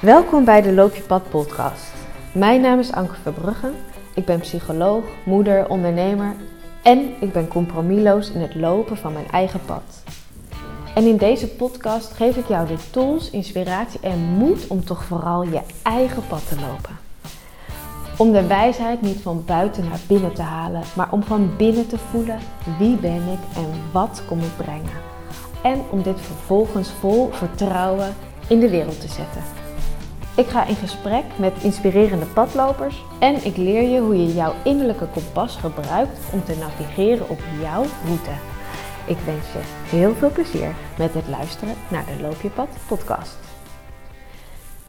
Welkom bij de Loop je Pad podcast. Mijn naam is Anke Verbrugge. Ik ben psycholoog, moeder, ondernemer en ik ben compromisloos in het lopen van mijn eigen pad. En in deze podcast geef ik jou de tools, inspiratie en moed om toch vooral je eigen pad te lopen. Om de wijsheid niet van buiten naar binnen te halen, maar om van binnen te voelen wie ben ik en wat kom ik brengen. En om dit vervolgens vol vertrouwen in de wereld te zetten. Ik ga in gesprek met inspirerende padlopers en ik leer je hoe je jouw innerlijke kompas gebruikt om te navigeren op jouw route. Ik wens je heel veel plezier met het luisteren naar de Loop je Pad podcast.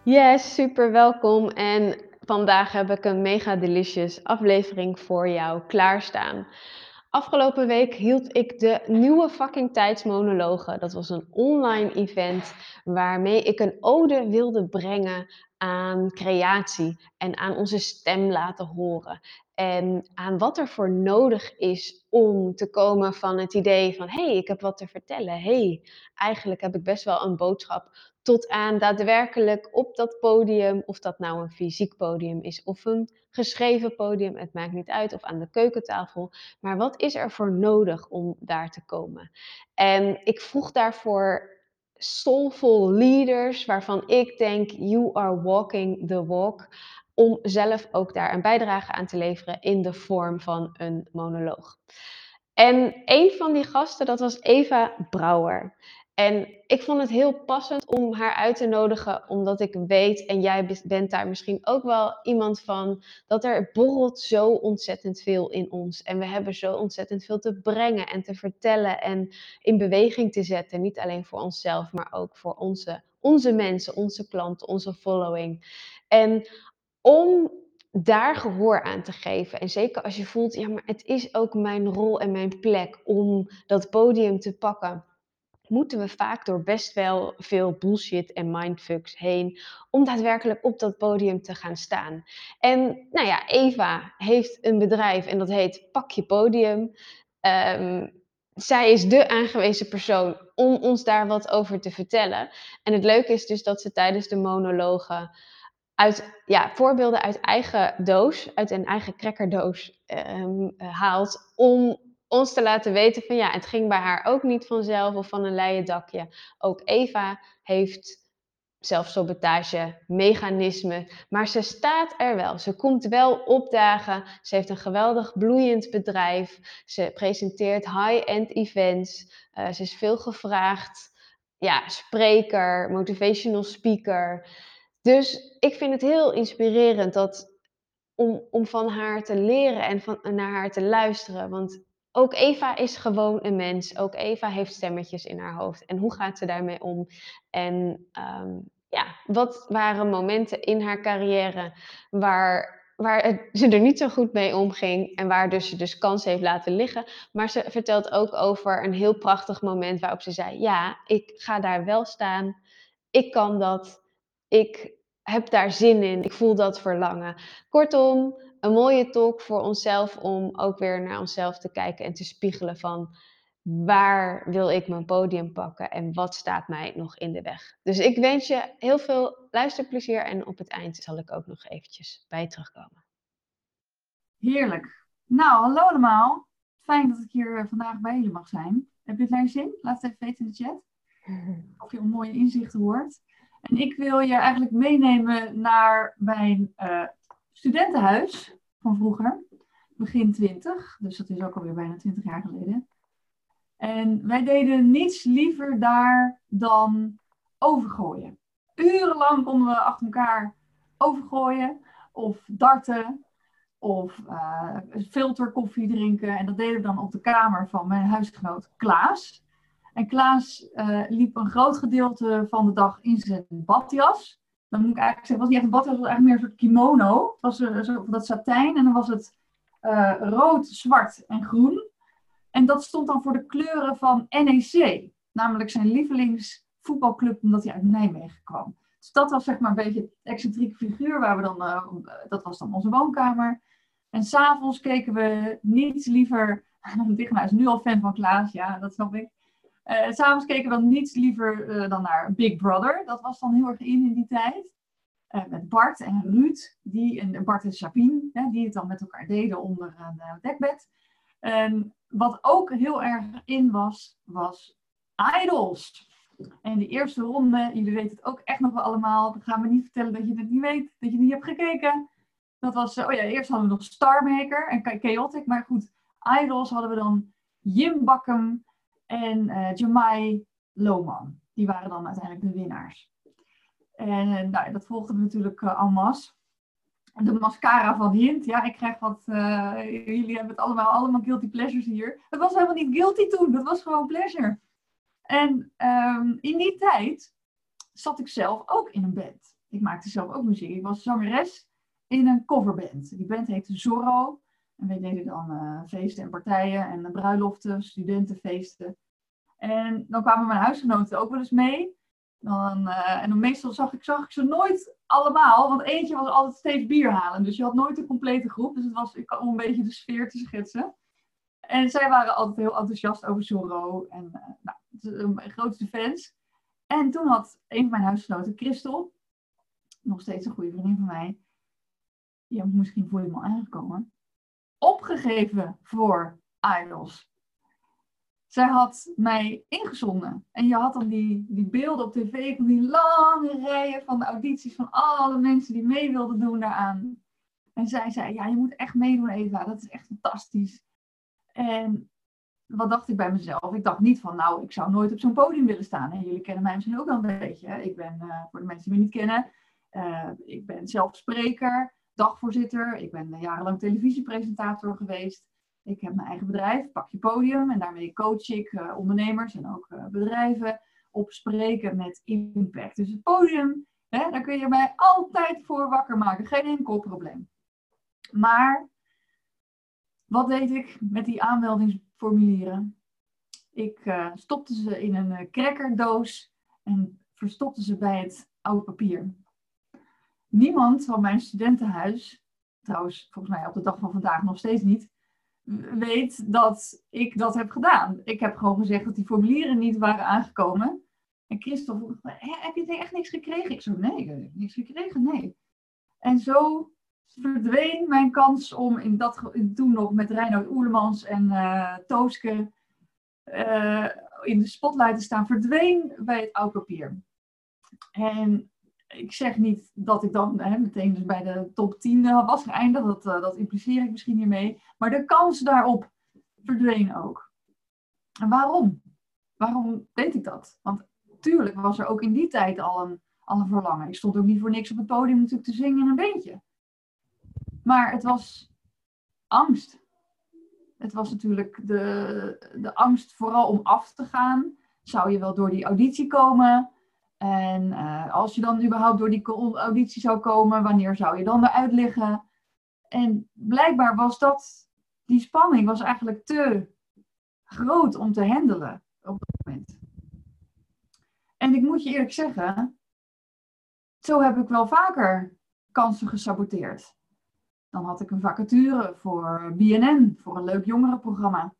Yes, super welkom en vandaag heb ik een mega delicious aflevering voor jou klaarstaan. Afgelopen week hield ik de nieuwe fucking tijdsmonologen. Dat was een online event waarmee ik een ode wilde brengen aan creatie en aan onze stem laten horen. En aan wat er voor nodig is om te komen van het idee van hé, hey, ik heb wat te vertellen. hey, eigenlijk heb ik best wel een boodschap. Tot aan daadwerkelijk op dat podium, of dat nou een fysiek podium is of een geschreven podium, het maakt niet uit, of aan de keukentafel. Maar wat is er voor nodig om daar te komen? En ik vroeg daarvoor soulful leaders waarvan ik denk, you are walking the walk, om zelf ook daar een bijdrage aan te leveren in de vorm van een monoloog. En een van die gasten, dat was Eva Brouwer. En ik vond het heel passend om haar uit te nodigen, omdat ik weet, en jij bent daar misschien ook wel iemand van, dat er borrelt zo ontzettend veel in ons. En we hebben zo ontzettend veel te brengen en te vertellen en in beweging te zetten. Niet alleen voor onszelf, maar ook voor onze, onze mensen, onze klanten, onze following. En om daar gehoor aan te geven. En zeker als je voelt, ja, maar het is ook mijn rol en mijn plek om dat podium te pakken moeten we vaak door best wel veel bullshit en mindfucks heen om daadwerkelijk op dat podium te gaan staan. En nou ja, Eva heeft een bedrijf en dat heet Pak je Podium. Ehm, zij is de aangewezen persoon om ons daar wat over te vertellen. En het leuke is dus dat ze tijdens de monologen uit, ja, voorbeelden uit eigen doos, uit een eigen crackerdoos um, haalt om ons te laten weten van ja, het ging bij haar ook niet vanzelf of van een leien dakje. Ook Eva heeft zelfsabotage, mechanismen, maar ze staat er wel. Ze komt wel opdagen. Ze heeft een geweldig bloeiend bedrijf. Ze presenteert high-end events. Uh, ze is veel gevraagd. Ja, spreker, motivational speaker. Dus ik vind het heel inspirerend dat, om, om van haar te leren en van, naar haar te luisteren. Want ook Eva is gewoon een mens. Ook Eva heeft stemmetjes in haar hoofd. En hoe gaat ze daarmee om? En um, ja, wat waren momenten in haar carrière waar, waar het, ze er niet zo goed mee omging en waar dus ze dus kansen heeft laten liggen. Maar ze vertelt ook over een heel prachtig moment waarop ze zei: Ja, ik ga daar wel staan. Ik kan dat. Ik heb daar zin in. Ik voel dat verlangen. Kortom, een mooie talk voor onszelf om ook weer naar onszelf te kijken en te spiegelen van waar wil ik mijn podium pakken en wat staat mij nog in de weg. Dus ik wens je heel veel luisterplezier en op het eind zal ik ook nog eventjes bij terugkomen. Heerlijk. Nou, hallo allemaal. Fijn dat ik hier eh, vandaag bij jullie mag zijn. Heb je het naar zin? Laat het even weten in de chat. Of je een mooie inzichten hoort. En ik wil je eigenlijk meenemen naar mijn uh, studentenhuis van vroeger, begin 20, dus dat is ook alweer bijna 20 jaar geleden. En wij deden niets liever daar dan overgooien. Urenlang konden we achter elkaar overgooien of darten of uh, filterkoffie drinken. En dat deden we dan op de kamer van mijn huisgenoot Klaas. En Klaas uh, liep een groot gedeelte van de dag in zijn badjas dan moet ik eigenlijk zeggen, was niet echt een badjas, het was eigenlijk meer een soort kimono. Het was uh, zo, dat satijn en dan was het uh, rood, zwart en groen. En dat stond dan voor de kleuren van NEC, namelijk zijn lievelingsvoetbalclub, omdat hij uit Nijmegen kwam. Dus dat was zeg maar een beetje het excentrieke figuur waar we dan, uh, dat was dan onze woonkamer. En s'avonds keken we niets liever, Digna is nu al fan van Klaas, ja, dat snap ik. Uh, S'avonds keken we dan niets liever uh, dan naar Big Brother. Dat was dan heel erg in in die tijd. Uh, met Bart en Ruud, die, en Bart en Sabine, hè, die het dan met elkaar deden onder een dekbed. Wat ook heel erg in was, was Idols. En de eerste ronde, jullie weten het ook echt nog wel allemaal. Dan gaan we niet vertellen dat je het niet weet, dat je niet hebt gekeken. Dat was, oh ja, eerst hadden we nog Starmaker en Chaotic. Maar goed, Idols hadden we dan Jim Bakkum en uh, Jamai Lohman. Die waren dan uiteindelijk de winnaars. En nou, dat volgde natuurlijk uh, en masse. De mascara van Hint. Ja, ik krijg wat. Jullie hebben het allemaal, allemaal guilty pleasures hier. Het was helemaal niet guilty toen, dat was gewoon pleasure. En um, in die tijd zat ik zelf ook in een band. Ik maakte zelf ook muziek. Ik was zangeres in een coverband. Die band heette Zorro. En we deden dan uh, feesten en partijen en bruiloften, studentenfeesten. En dan kwamen mijn huisgenoten ook wel eens mee. Dan, uh, en dan meestal zag ik, zag ik ze nooit allemaal, want eentje was altijd steeds bier halen. Dus je had nooit een complete groep. Dus het was om een beetje de sfeer te schetsen. En zij waren altijd heel enthousiast over Zorro. En uh, nou, grootste fans. En toen had een van mijn huisgenoten, Christel, nog steeds een goede vriendin van mij, je moet misschien voor je al aangekomen, opgegeven voor Idols. Zij had mij ingezonden. En je had dan die, die beelden op tv van die lange rijen van de audities van alle mensen die mee wilden doen daaraan. En zij zei, ja, je moet echt meedoen Eva, dat is echt fantastisch. En wat dacht ik bij mezelf? Ik dacht niet van, nou, ik zou nooit op zo'n podium willen staan. En jullie kennen mij misschien ook wel een beetje. Ik ben, uh, voor de mensen die me niet kennen, uh, ik ben zelf spreker, dagvoorzitter. Ik ben jarenlang televisiepresentator geweest. Ik heb mijn eigen bedrijf, Pak je Podium. En daarmee coach ik uh, ondernemers en ook bedrijven op spreken met impact. Dus het podium, hè, daar kun je mij altijd voor wakker maken. Geen enkel probleem. Maar wat deed ik met die aanmeldingsformulieren? Ik uh, stopte ze in een crackerdoos en verstopte ze bij het oude papier. Niemand van mijn studentenhuis, trouwens volgens mij op de dag van vandaag nog steeds niet, weet dat ik dat heb gedaan. Ik heb gewoon gezegd dat die formulieren niet waren aangekomen. En Christophe vroeg heb je echt niks gekregen? Ik zei, nee, niks gekregen, nee. En zo verdween mijn kans om in dat, toen nog met Reinoud Oerlemans en uh, Tooske uh, in de spotlight te staan, verdween bij het oud papier. En ik zeg niet dat ik dan hè, meteen dus bij de top 10 was geëindigd, dat, uh, dat impliceer ik misschien hiermee. Maar de kans daarop verdween ook. En waarom? Waarom weet ik dat? Want tuurlijk was er ook in die tijd al een, al een verlangen. Ik stond ook niet voor niks op het podium natuurlijk te zingen in een beentje. Maar het was angst. Het was natuurlijk de, de angst vooral om af te gaan. Zou je wel door die auditie komen? En uh, als je dan überhaupt door die auditie zou komen, wanneer zou je dan eruit liggen? En blijkbaar was dat, die spanning was eigenlijk te groot om te handelen op dat moment. En ik moet je eerlijk zeggen, zo heb ik wel vaker kansen gesaboteerd. Dan had ik een vacature voor BNN, voor een leuk jongerenprogramma.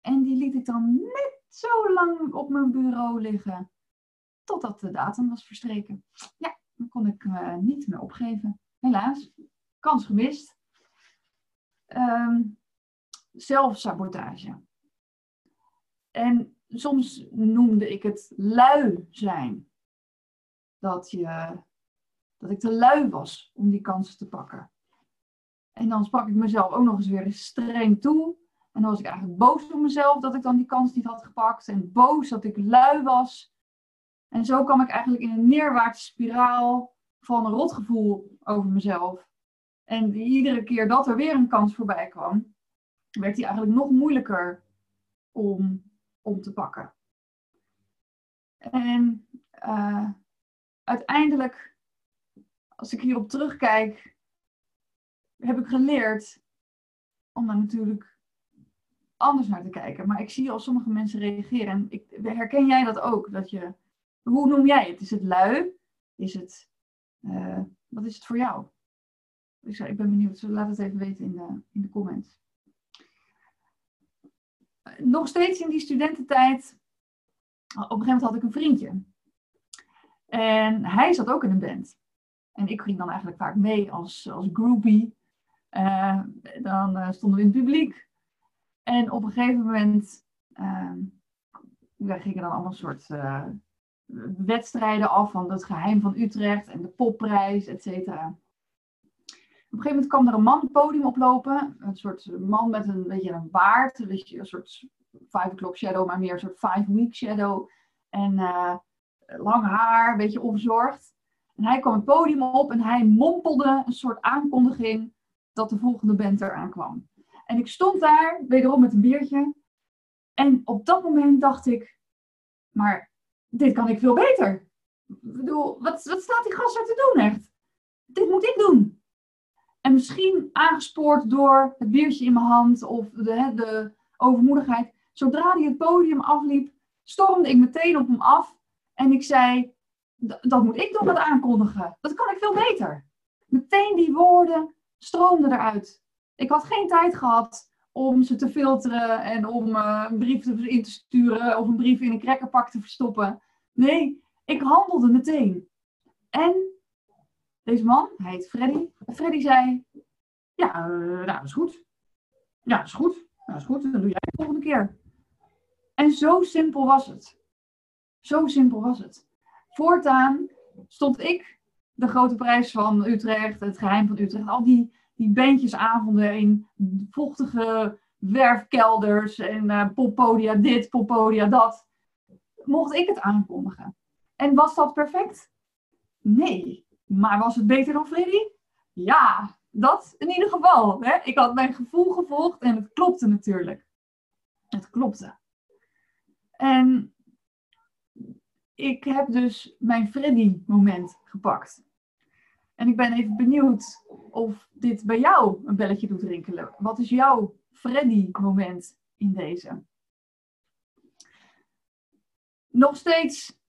En die liet ik dan net zo lang op mijn bureau liggen, totdat de datum was verstreken. Ja, dan kon ik uh, niet meer opgeven. Helaas, kans gemist. Um, zelfsabotage. En soms noemde ik het lui zijn. Dat, je, dat ik te lui was om die kansen te pakken. En dan sprak ik mezelf ook nog eens weer streng toe. En dan was ik eigenlijk boos op mezelf dat ik dan die kans niet had gepakt. En boos dat ik lui was. En zo kwam ik eigenlijk in een neerwaartse spiraal van een rotgevoel over mezelf. En iedere keer dat er weer een kans voorbij kwam, werd die eigenlijk nog moeilijker om, om te pakken. En uh, uiteindelijk, als ik hierop terugkijk, heb ik geleerd om daar natuurlijk anders naar te kijken. Maar ik zie al sommige mensen reageren. En ik, herken jij dat ook? Dat je, hoe noem jij het? Is het lui? Is het, uh, wat is het voor jou? Ik, ik ben benieuwd. Laat het even weten in de, in de comments. Nog steeds in die studententijd. Op een gegeven moment had ik een vriendje. En hij zat ook in een band. En ik ging dan eigenlijk vaak mee als, als groupie. Uh, dan stonden we in het publiek. En op een gegeven moment uh, gingen dan allemaal soort uh, wedstrijden af van het geheim van Utrecht en de popprijs, et cetera. Op een gegeven moment kwam er een man het podium oplopen. Een soort man met een, weet je, een baard. Een, beetje, een soort five o'clock shadow, maar meer een soort five week shadow. En uh, lang haar, een beetje onverzorgd. En hij kwam het podium op en hij mompelde een soort aankondiging dat de volgende band eraan kwam. En ik stond daar, wederom met een biertje. En op dat moment dacht ik, maar dit kan ik veel beter. Ik bedoel, wat, wat staat die gast er te doen echt? Dit moet ik doen. En misschien aangespoord door het biertje in mijn hand of de, de overmoedigheid. Zodra hij het podium afliep, stormde ik meteen op hem af. En ik zei, dat moet ik doen met aankondigen. Dat kan ik veel beter. Meteen die woorden stroomden eruit. Ik had geen tijd gehad om ze te filteren en om uh, een brief in te sturen of een brief in een crackerpak te verstoppen. Nee, ik handelde meteen. En deze man, hij heet Freddy. Freddy zei, ja, uh, nou, dat is goed. Ja, dat is goed. Nou, dat is goed, dan doe jij het de volgende keer. En zo simpel was het. Zo simpel was het. Voortaan stond ik de grote prijs van Utrecht, het geheim van Utrecht, al die, die bandjesavonden in vochtige werfkelders en uh, poppodia dit, poppodia dat. Mocht ik het aankondigen. En was dat perfect? Nee. Maar was het beter dan Freddy? Ja, dat in ieder geval. Hè? Ik had mijn gevoel gevolgd en het klopte natuurlijk. Het klopte. En ik heb dus mijn Freddy-moment gepakt. En ik ben even benieuwd of dit bij jou een belletje doet rinkelen. Wat is jouw Freddy-moment in deze? Nog steeds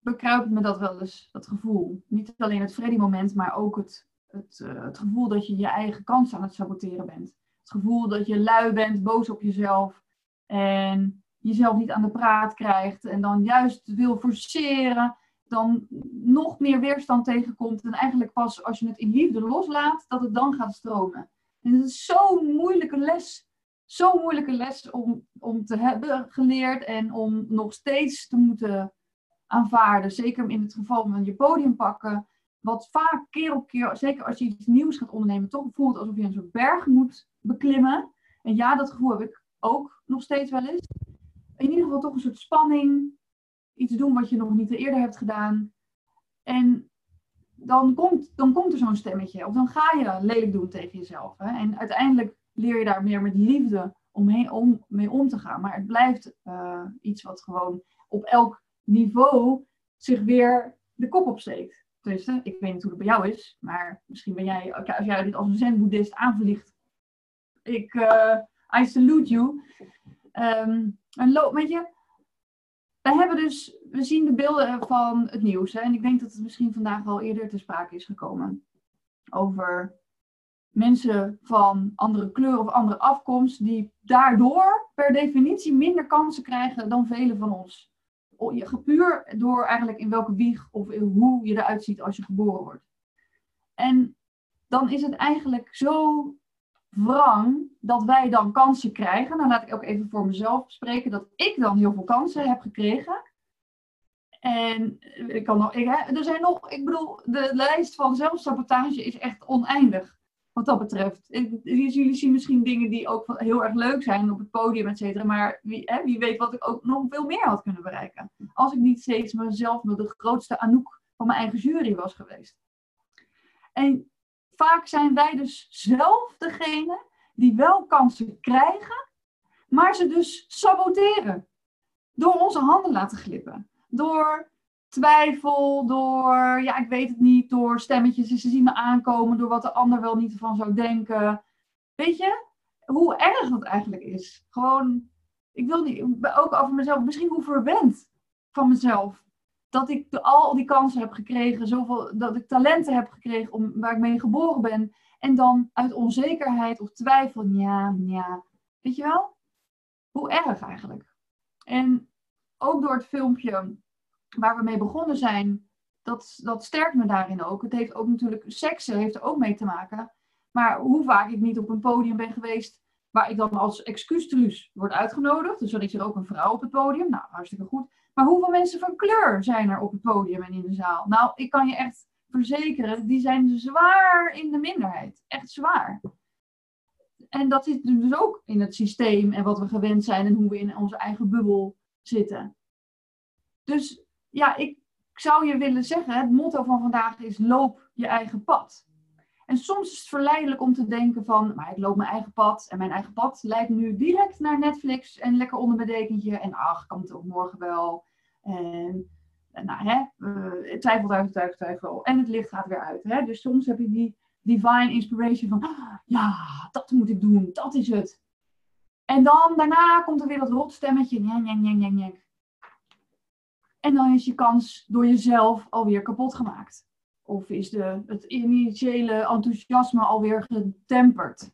bekruipt me dat wel eens, dat gevoel. Niet alleen het Freddy-moment, maar ook het, het, uh, het gevoel dat je je eigen kans aan het saboteren bent. Het gevoel dat je lui bent, boos op jezelf en jezelf niet aan de praat krijgt en dan juist wil forceren, dan nog meer weerstand tegenkomt en eigenlijk pas als je het in liefde loslaat, dat het dan gaat stromen. En het is zo'n moeilijke les, zo'n moeilijke les om, om te hebben geleerd en om nog steeds te moeten aanvaarden. Zeker in het geval van je podium pakken, wat vaak keer op keer, zeker als je iets nieuws gaat ondernemen, toch voelt alsof je een soort berg moet beklimmen. En ja, dat gevoel heb ik ook nog steeds wel eens in ieder geval toch een soort spanning. Iets doen wat je nog niet eerder hebt gedaan. En dan komt, dan komt er zo'n stemmetje. Of dan ga je lelijk doen tegen jezelf. Hè? En uiteindelijk leer je daar meer met liefde omheen, om, mee om te gaan. Maar het blijft uh, iets wat gewoon op elk niveau zich weer de kop opsteekt. Dus ik weet niet hoe het bij jou is. Maar misschien ben jij, als jij dit als een zen-boeddhist aanvliegt. Ik, uh, I salute you. Um, en loop, weet je, we hebben dus, we zien de beelden van het nieuws. Hè, en ik denk dat het misschien vandaag al eerder te sprake is gekomen. Over mensen van andere kleur of andere afkomst, die daardoor per definitie minder kansen krijgen dan velen van ons. Puur door eigenlijk in welke wieg of hoe je eruit ziet als je geboren wordt. En dan is het eigenlijk zo wrang dat wij dan kansen krijgen. Dan laat ik ook even voor mezelf spreken dat ik dan heel veel kansen heb gekregen. En ik kan nog, er zijn nog, ik bedoel, de lijst van zelfsabotage is echt oneindig. Wat dat betreft. jullie zien misschien dingen die ook heel erg leuk zijn op het podium, et cetera. Maar wie, hè, wie weet wat ik ook nog veel meer had kunnen bereiken. Als ik niet steeds mezelf met de grootste Anouk van mijn eigen jury was geweest. En vaak zijn wij dus zelf degene die wel kansen krijgen, maar ze dus saboteren. Door onze handen laten glippen. Door twijfel, door, ja, ik weet het niet, door stemmetjes, ze zien me aankomen, door wat de ander wel niet van zou denken. Weet je, hoe erg dat eigenlijk is. Gewoon, ik wil niet, ook over mezelf, misschien hoe verwend van mezelf dat ik al die kansen heb gekregen, zoveel, dat ik talenten heb gekregen om, waar ik mee geboren ben. En dan uit onzekerheid of twijfel, ja, ja. Weet je wel? Hoe erg eigenlijk. En ook door het filmpje waar we mee begonnen zijn, dat, dat sterkt me daarin ook. Het heeft ook natuurlijk, seksen heeft er ook mee te maken. Maar hoe vaak ik niet op een podium ben geweest waar ik dan als excuustruus word uitgenodigd. Dus dan is er ook een vrouw op het podium. Nou, hartstikke goed. Maar hoeveel mensen van kleur zijn er op het podium en in de zaal? Nou, ik kan je echt verzekeren, die zijn zwaar in de minderheid. Echt zwaar. En dat zit dus ook in het systeem en wat we gewend zijn en hoe we in onze eigen bubbel zitten. Dus ja, ik zou je willen zeggen, het motto van vandaag is loop je eigen pad. En soms is het verleidelijk om te denken van, maar ik loop mijn eigen pad en mijn eigen pad leidt nu direct naar Netflix en lekker onder mijn dekentje en ach, kan het ook morgen wel. En nou, hè, uh, twijfel, twijfel, twijfel, twijfel. En het licht gaat weer uit. Hè? Dus soms heb je die divine inspiration van, ja, dat moet ik doen, dat is het. En dan daarna komt er weer dat rotstemmetje. En dan is je kans door jezelf alweer kapot gemaakt. Of is de, het initiële enthousiasme alweer getemperd.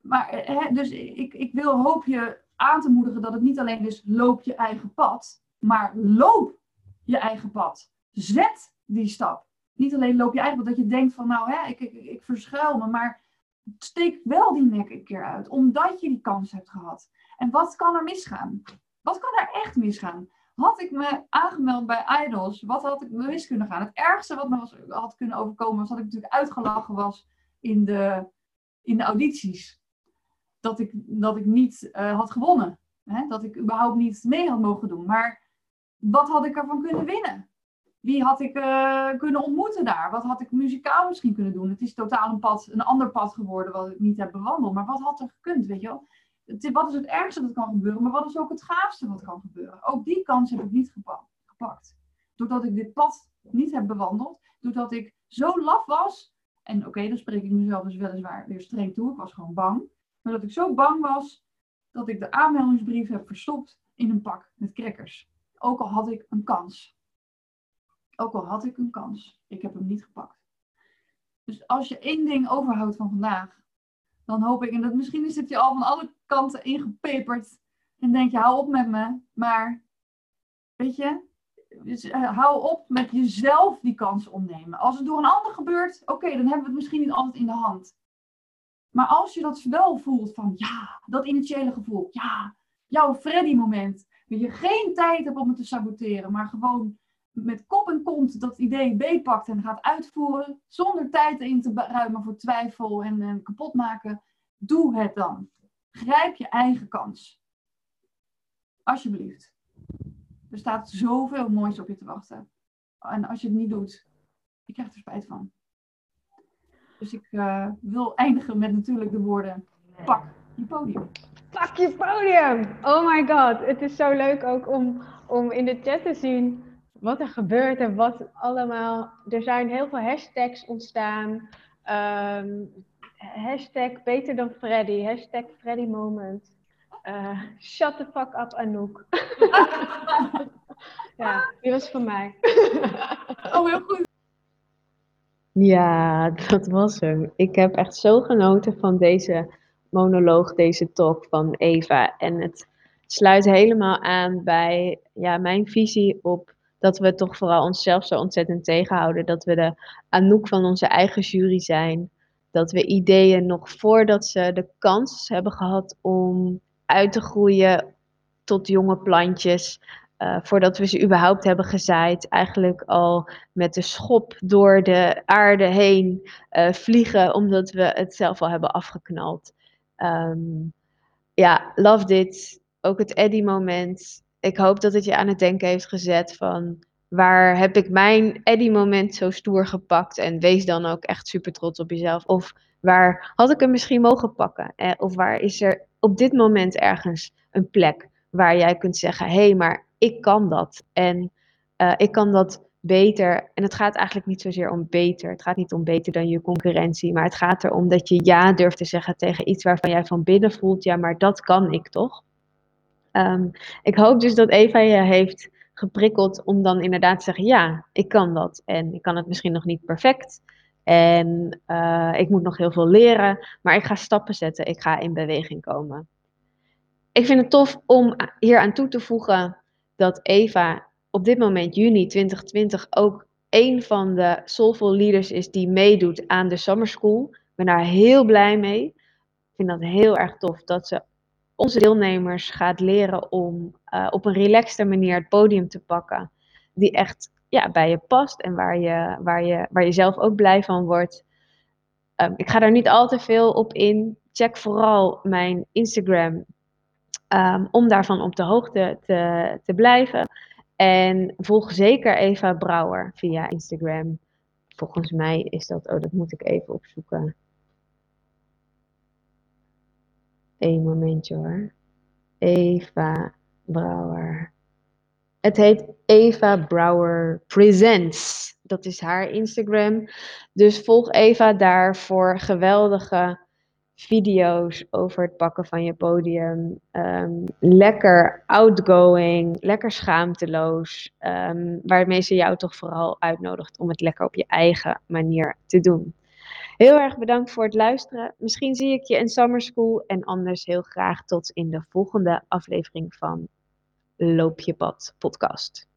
Maar, hè, dus ik, ik wil hoop je aan te moedigen dat het niet alleen is loop je eigen pad, maar loop je eigen pad. Zet die stap. Niet alleen loop je eigen pad, dat je denkt van nou, hè, ik, ik, ik verschuil me, maar steek wel die nek een keer uit, omdat je die kans hebt gehad. En wat kan er misgaan? Wat kan er echt misgaan? Had ik me aangemeld bij Idols, wat had ik mis kunnen gaan? Het ergste wat me was, had kunnen overkomen was dat ik natuurlijk uitgelachen was in de, in de audities. Dat ik, dat ik niet uh, had gewonnen. Hè? Dat ik überhaupt niet mee had mogen doen. Maar wat had ik ervan kunnen winnen? Wie had ik uh, kunnen ontmoeten daar? Wat had ik muzikaal misschien kunnen doen? Het is totaal een pad, een ander pad geworden wat ik niet heb bewandeld. Maar wat had er gekund, weet je wel? Wat is het ergste dat kan gebeuren, maar wat is ook het gaafste wat kan gebeuren? Ook die kans heb ik niet gepakt. Doordat ik dit pad niet heb bewandeld, doordat ik zo laf was, en oké, dan spreek ik mezelf dus weliswaar weer streng toe, ik was gewoon bang, maar dat ik zo bang was dat ik de aanmeldingsbrief heb verstopt in een pak met crackers. Ook al had ik een kans. Ook al had ik een kans. Ik heb hem niet gepakt. Dus als je één ding overhoudt van vandaag, dan hoop ik, en dat misschien zit je al van alle kanten ingepeperd. En denk je, hou op met me. Maar, weet je, dus, uh, hou op met jezelf die kans opnemen. Als het door een ander gebeurt, oké, dan hebben we het misschien niet altijd in de hand. Maar als je dat wel voelt van, ja, dat initiële gevoel, ja, jouw Freddy-moment. Je geen tijd hebt om het te saboteren, maar gewoon met kop en kont dat idee beetpakt en gaat uitvoeren, zonder tijd in te ruimen voor twijfel en, en kapot maken, doe het dan. Grijp je eigen kans. Alsjeblieft. Er staat zoveel moois op je te wachten. En als je het niet doet, je krijgt er spijt van. Dus ik uh, wil eindigen met natuurlijk de woorden: pak je podium. Pak je podium! Oh my god, het is zo leuk ook om, om in de chat te zien wat er gebeurt en wat allemaal. Er zijn heel veel hashtags ontstaan. Um, hashtag beter dan Freddy, hashtag Freddy moment. Uh, shut the fuck up Anouk. ja, die was van mij. oh, heel goed. Ja, dat was hem. Ik heb echt zo genoten van deze monoloog, deze talk van Eva. En het sluit helemaal aan bij ja, mijn visie op dat we toch vooral onszelf zo ontzettend tegenhouden. Dat we de Anouk van onze eigen jury zijn. Dat we ideeën nog voordat ze de kans hebben gehad om uit te groeien tot jonge plantjes. Uh, voordat we ze überhaupt hebben gezaaid, eigenlijk al met de schop door de aarde heen uh, vliegen, omdat we het zelf al hebben afgeknald. Um, ja, love dit. Ook het Eddie-moment ik hoop dat het je aan het denken heeft gezet van waar heb ik mijn Eddie-moment zo stoer gepakt en wees dan ook echt super trots op jezelf. Of waar had ik hem misschien mogen pakken? Eh, of waar is er op dit moment ergens een plek waar jij kunt zeggen, hé, hey, maar ik kan dat. En uh, ik kan dat beter. En het gaat eigenlijk niet zozeer om beter. Het gaat niet om beter dan je concurrentie. Maar het gaat erom dat je ja durft te zeggen tegen iets waarvan jij van binnen voelt, ja, maar dat kan ik toch? Um, ik hoop dus dat Eva je heeft geprikkeld om dan inderdaad te zeggen: ja, ik kan dat. En ik kan het misschien nog niet perfect. En uh, ik moet nog heel veel leren, maar ik ga stappen zetten. Ik ga in beweging komen. Ik vind het tof om hier aan toe te voegen dat Eva op dit moment, juni 2020, ook een van de Soulful Leaders is die meedoet aan de Summer School. Ik ben daar heel blij mee. Ik vind dat heel erg tof dat ze onze deelnemers gaat leren om uh, op een relaxte manier het podium te pakken. Die echt ja, bij je past en waar je, waar, je, waar je zelf ook blij van wordt. Um, ik ga daar niet al te veel op in. Check vooral mijn Instagram um, om daarvan op de hoogte te, te blijven. En volg zeker Eva Brouwer via Instagram. Volgens mij is dat, oh dat moet ik even opzoeken. Eén momentje hoor. Eva Brouwer. Het heet Eva Brouwer Presents. Dat is haar Instagram. Dus volg Eva daar voor geweldige video's over het pakken van je podium. Ehm, lekker outgoing, lekker schaamteloos. Um, waarmee ze jou toch vooral uitnodigt om het lekker op je eigen manier te doen. Heel erg bedankt voor het luisteren. Misschien zie ik je in Summer School en anders heel graag tot in de volgende aflevering van Loop je pad podcast.